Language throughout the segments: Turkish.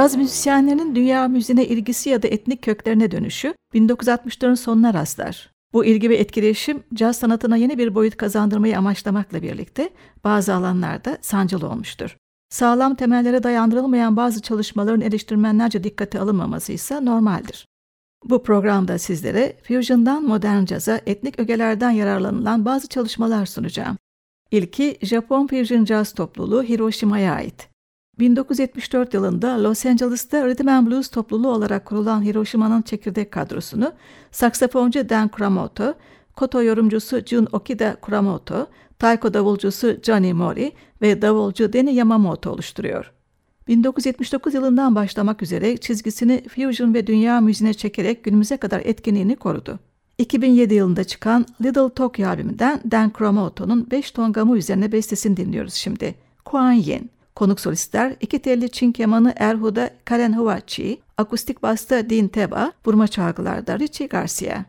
Caz müzisyenlerinin dünya müziğine ilgisi ya da etnik köklerine dönüşü 1960'ların sonuna rastlar. Bu ilgi ve etkileşim caz sanatına yeni bir boyut kazandırmayı amaçlamakla birlikte bazı alanlarda sancılı olmuştur. Sağlam temellere dayandırılmayan bazı çalışmaların eleştirmenlerce dikkate alınmaması ise normaldir. Bu programda sizlere fusion'dan modern caza etnik ögelerden yararlanılan bazı çalışmalar sunacağım. İlki Japon Fusion Jazz topluluğu Hiroşima'ya ait. 1974 yılında Los Angeles'ta Rhythm and Blues topluluğu olarak kurulan Hiroşima'nın çekirdek kadrosunu saksafoncu Dan Kuramoto, koto yorumcusu Jun Okida Kuramoto, taiko davulcusu Johnny Mori ve davulcu Deni Yamamoto oluşturuyor. 1979 yılından başlamak üzere çizgisini fusion ve dünya müziğine çekerek günümüze kadar etkinliğini korudu. 2007 yılında çıkan Little Tokyo albümünden Dan Kuramoto'nun 5 ton gamu üzerine bestesini dinliyoruz şimdi. Kuan Yin. Konuk solistler iki telli Çin kemanı Erhuda Karen Huachi, akustik basta Dean Teba, vurma çalgılarda Richie Garcia.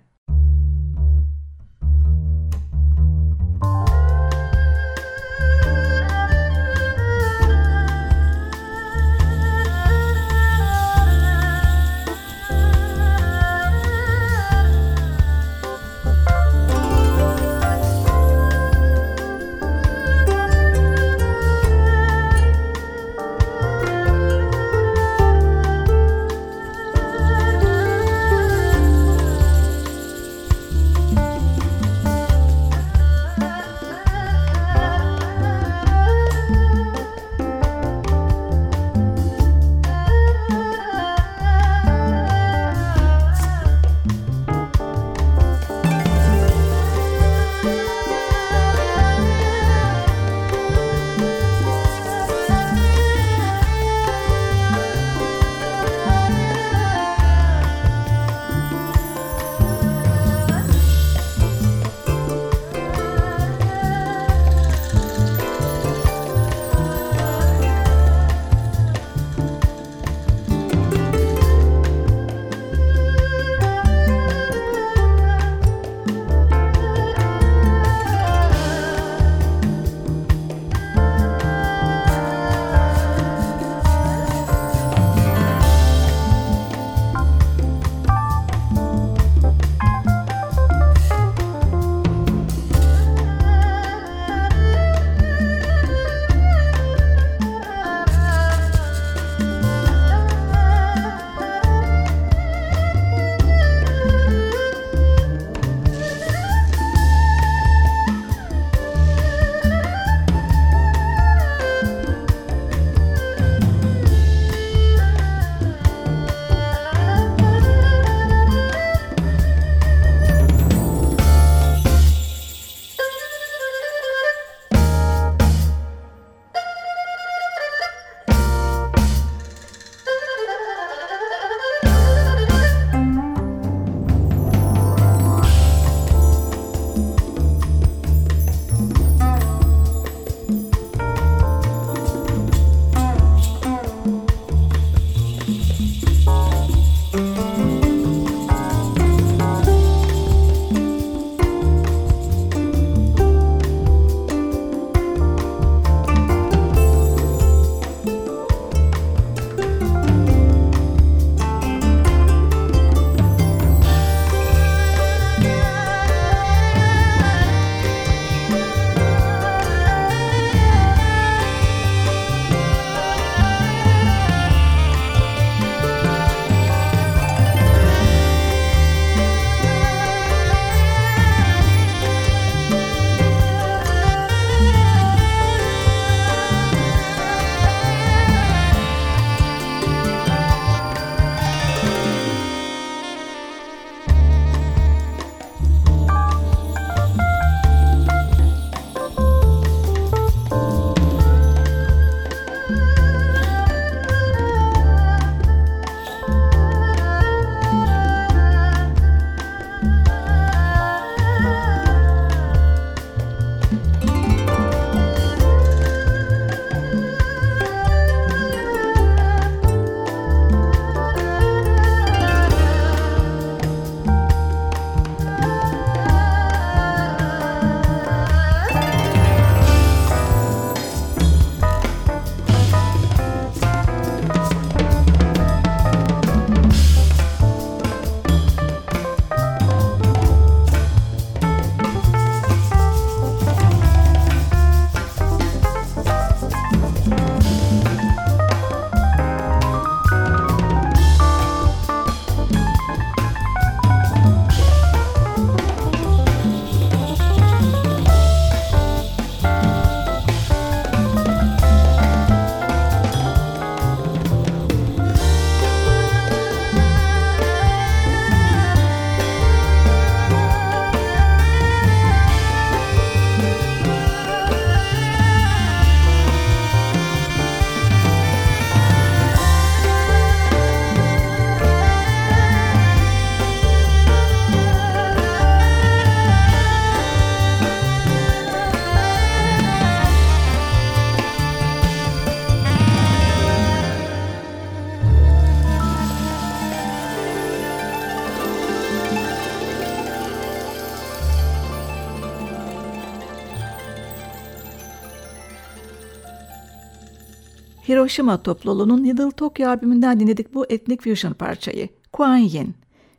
Hiroşima topluluğunun Little Tokyo albümünden dinledik bu etnik fusion parçayı. Kuan Yin.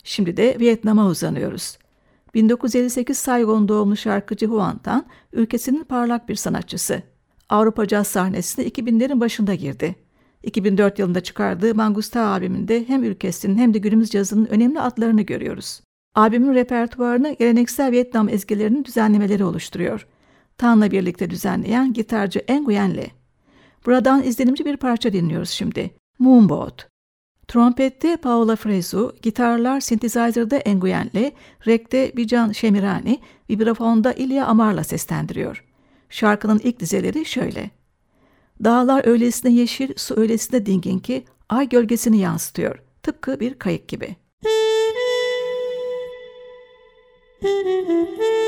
Şimdi de Vietnam'a uzanıyoruz. 1958 Saigon doğumlu şarkıcı Huan Tan, ülkesinin parlak bir sanatçısı. Avrupa caz sahnesine 2000'lerin başında girdi. 2004 yılında çıkardığı Mangusta albümünde hem ülkesinin hem de günümüz cazının önemli adlarını görüyoruz. Albümün repertuarını geleneksel Vietnam ezgilerinin düzenlemeleri oluşturuyor. Tan'la birlikte düzenleyen gitarcı Nguyen Le. Buradan izlenimci bir parça dinliyoruz şimdi. Moonboat. Trompette Paola Frezu, gitarlar synthesizer'da Nguyen'le, rekte Bijan Şemirani, vibrafonda İlya Amar'la seslendiriyor. Şarkının ilk dizeleri şöyle. Dağlar öylesine yeşil, su öylesine dingin ki ay gölgesini yansıtıyor. Tıpkı bir kayık gibi. Müzik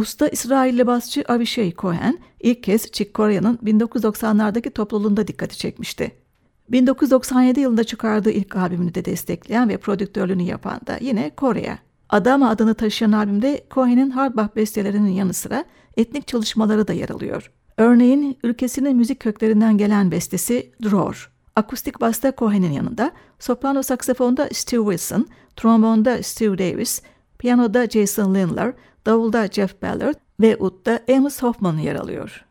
Usta İsrailli basçı Avishai Cohen ilk kez Chick Corea'nın 1990'lardaki topluluğunda dikkati çekmişti. 1997 yılında çıkardığı ilk albümünü de destekleyen ve prodüktörlüğünü yapan da yine Korea. Adama adını taşıyan albümde Cohen'in hardbop bestelerinin yanı sıra etnik çalışmaları da yer alıyor. Örneğin ülkesinin müzik köklerinden gelen bestesi Drawer. Akustik basta Cohen'in yanında, soprano saksafonda Steve Wilson, trombonda Steve Davis, piyanoda Jason Lindler, davulda Jeff Ballard ve udda Amos Hoffman yer alıyor.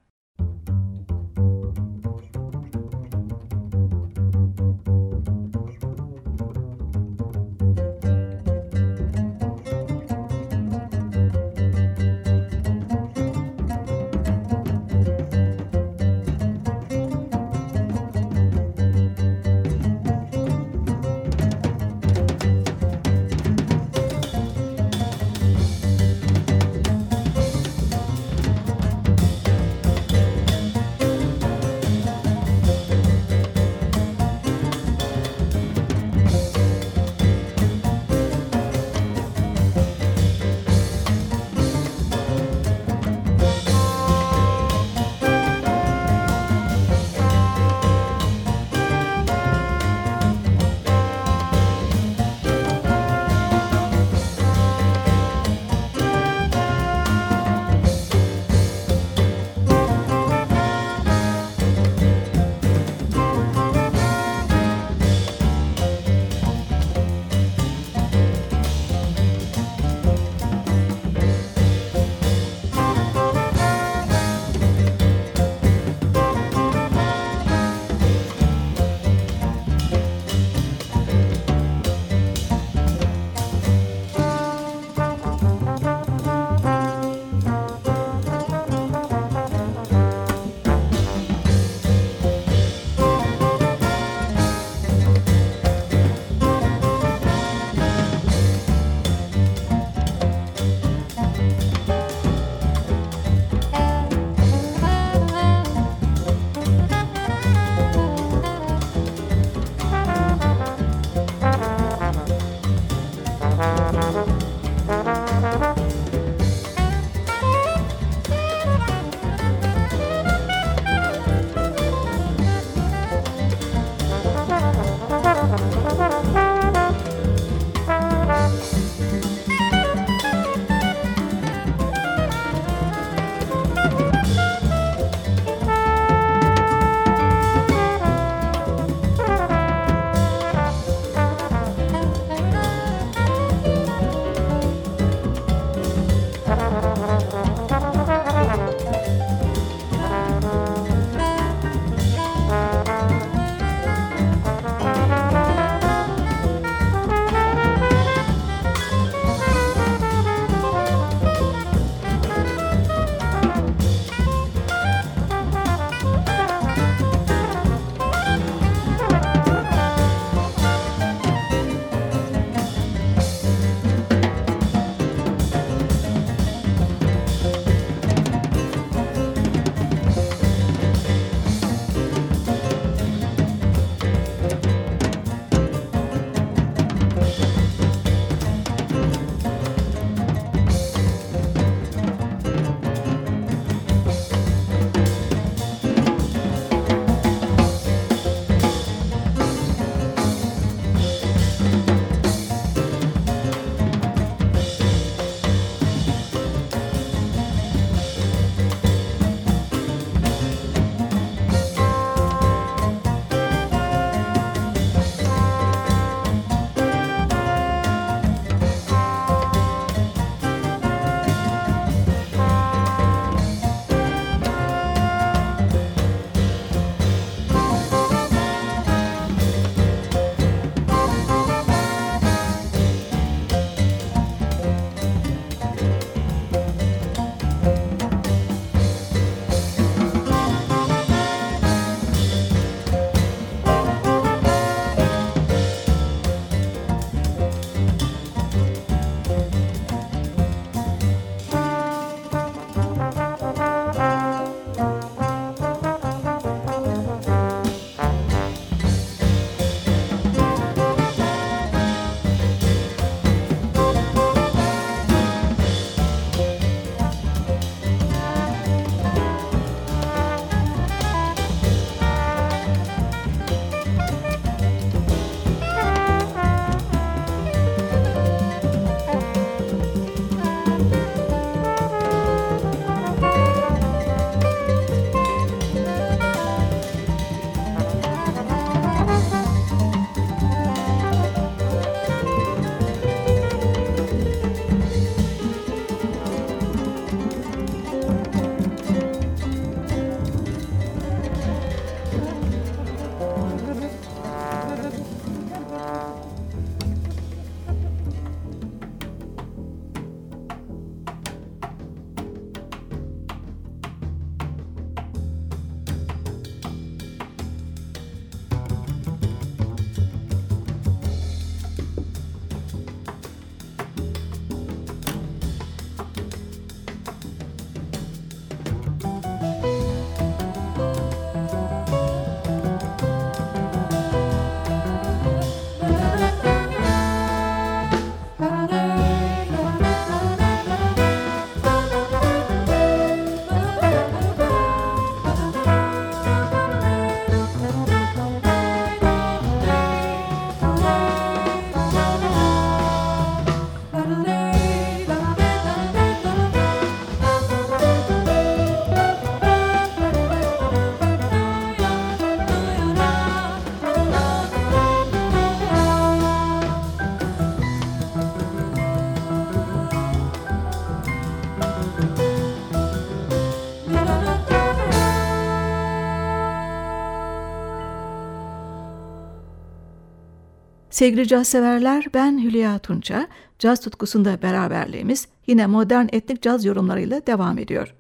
Sevgili caz severler, ben Hülya Tunça. Caz tutkusunda beraberliğimiz yine modern etnik caz yorumlarıyla devam ediyor.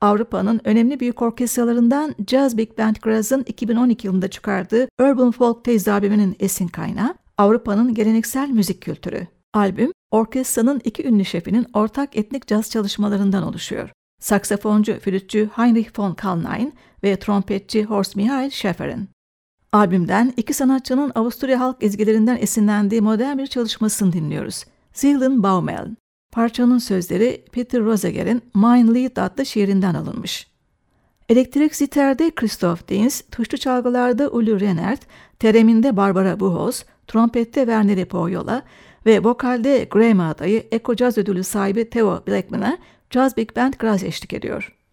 Avrupa'nın önemli büyük orkestralarından Jazz Big Band Graz'ın 2012 yılında çıkardığı Urban Folk Teyze albümünün esin kaynağı Avrupa'nın geleneksel müzik kültürü. Albüm, orkestranın iki ünlü şefinin ortak etnik caz çalışmalarından oluşuyor. Saksafoncu, flütçü Heinrich von Kalnein ve trompetçi Horst Michael Schäfer'in. Albümden iki sanatçının Avusturya halk ezgilerinden esinlendiği modern bir çalışmasını dinliyoruz. Zielen Baumel. Parçanın sözleri Peter Roseger'in Mein Lied adlı şiirinden alınmış. Elektrik ziterde Christoph Dins, tuşlu çalgılarda Uli Renert, tereminde Barbara Buhoz, trompette Werner Poyola ve vokalde Grammy adayı Eko Jazz ödülü sahibi Theo Blackman'a Jazz Big Band Graz eşlik ediyor.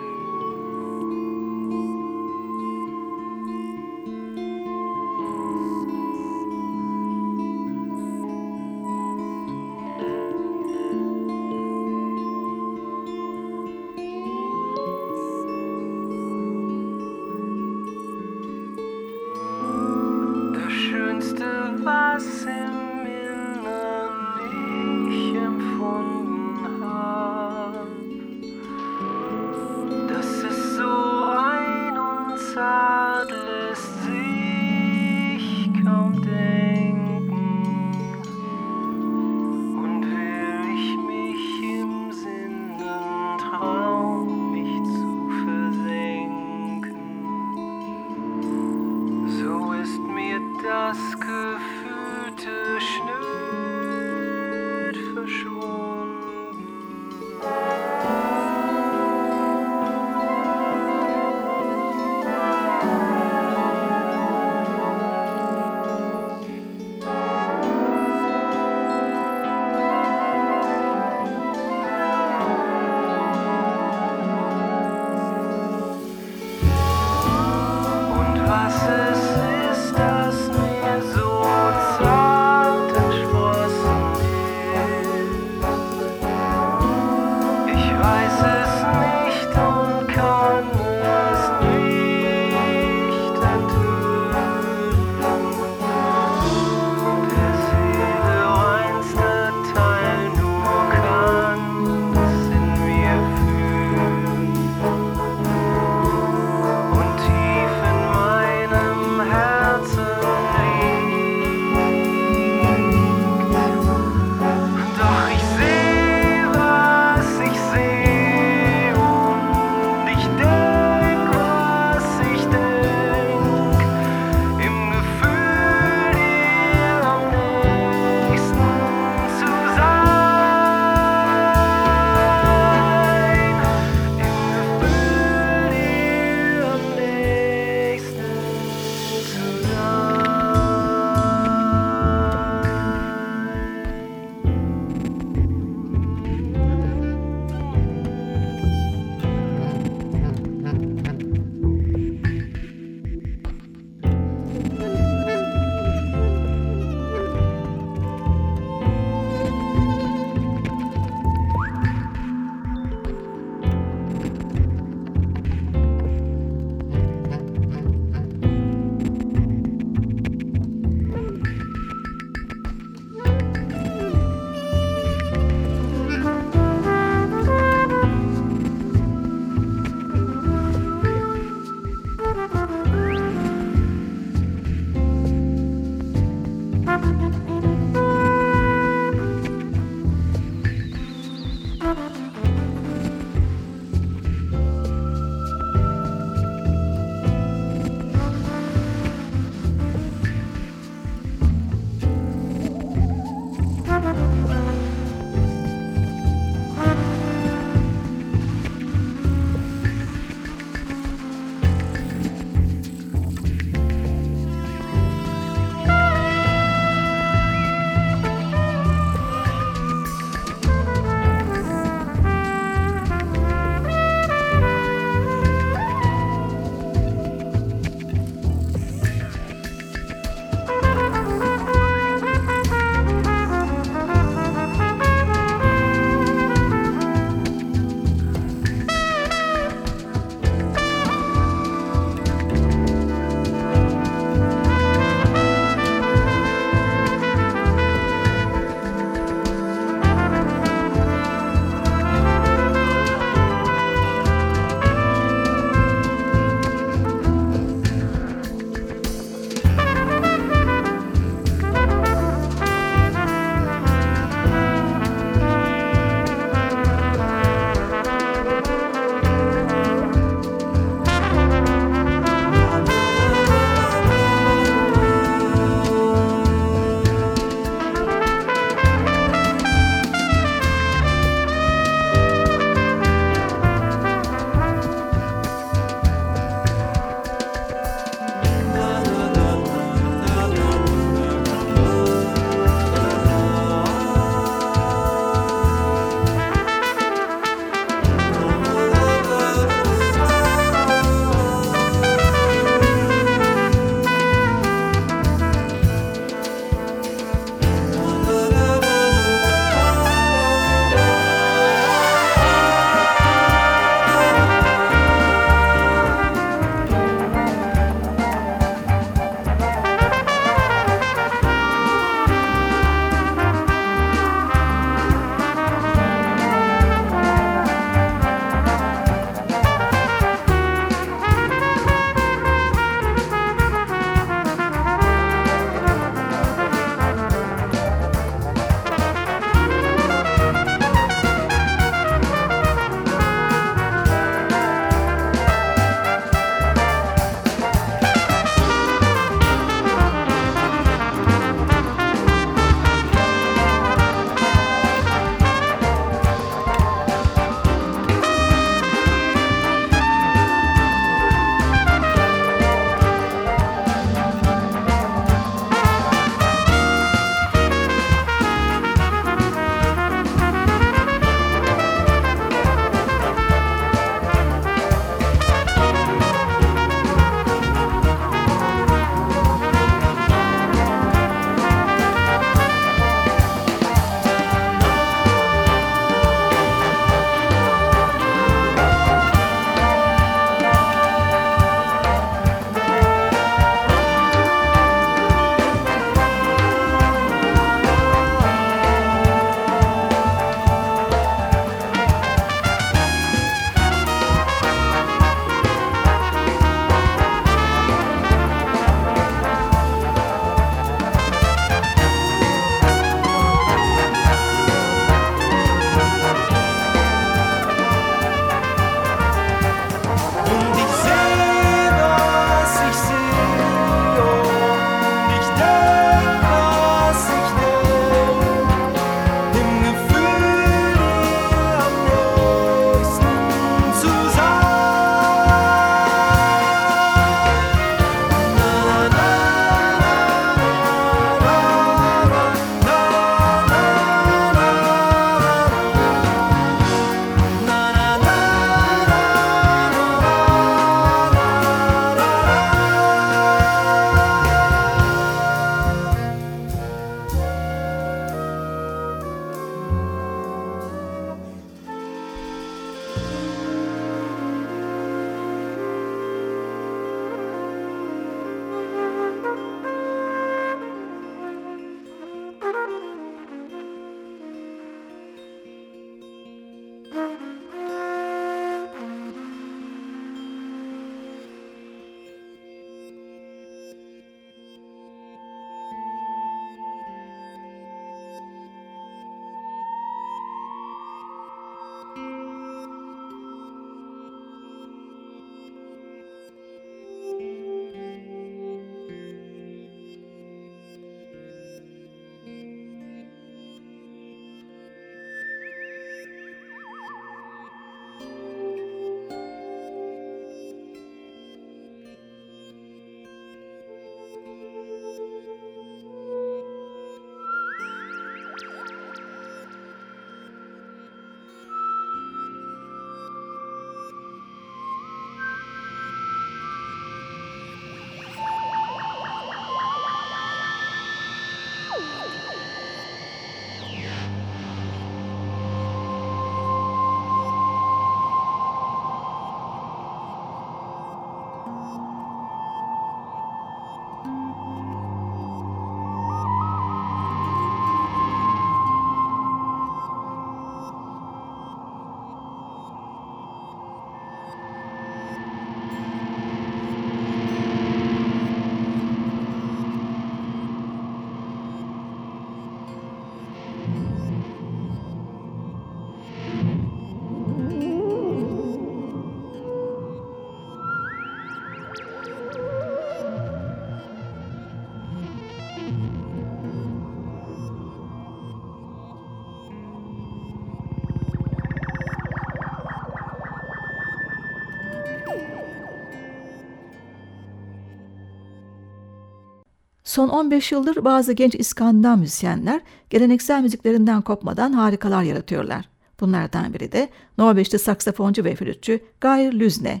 Son 15 yıldır bazı genç İskandinav müzisyenler geleneksel müziklerinden kopmadan harikalar yaratıyorlar. Bunlardan biri de Norveçli saksafoncu ve flütçü Geir Lüzne.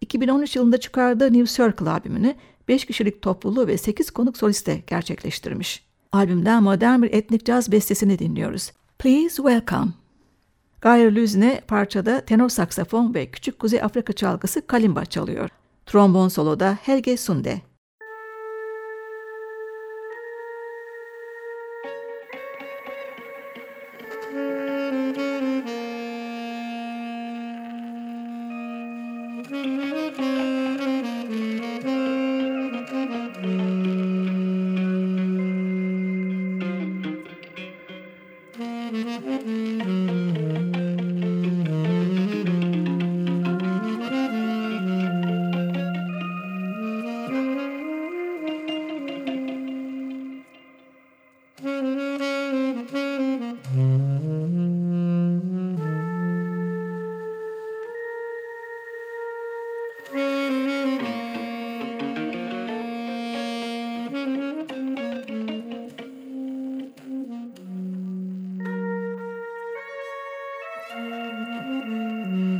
2013 yılında çıkardığı New Circle albümünü 5 kişilik topluluğu ve 8 konuk soliste gerçekleştirmiş. Albümden modern bir etnik caz bestesini dinliyoruz. Please Welcome. Geir Lüzne parçada tenor saksafon ve küçük Kuzey Afrika çalgısı kalimba çalıyor. Trombon soloda Helge Sunde. うん。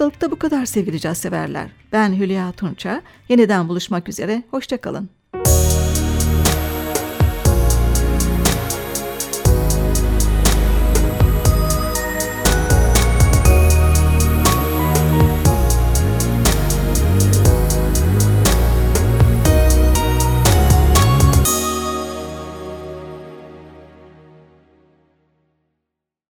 Haftalıkta bu kadar sevgili severler. Ben Hülya Tunça. Yeniden buluşmak üzere. Hoşçakalın.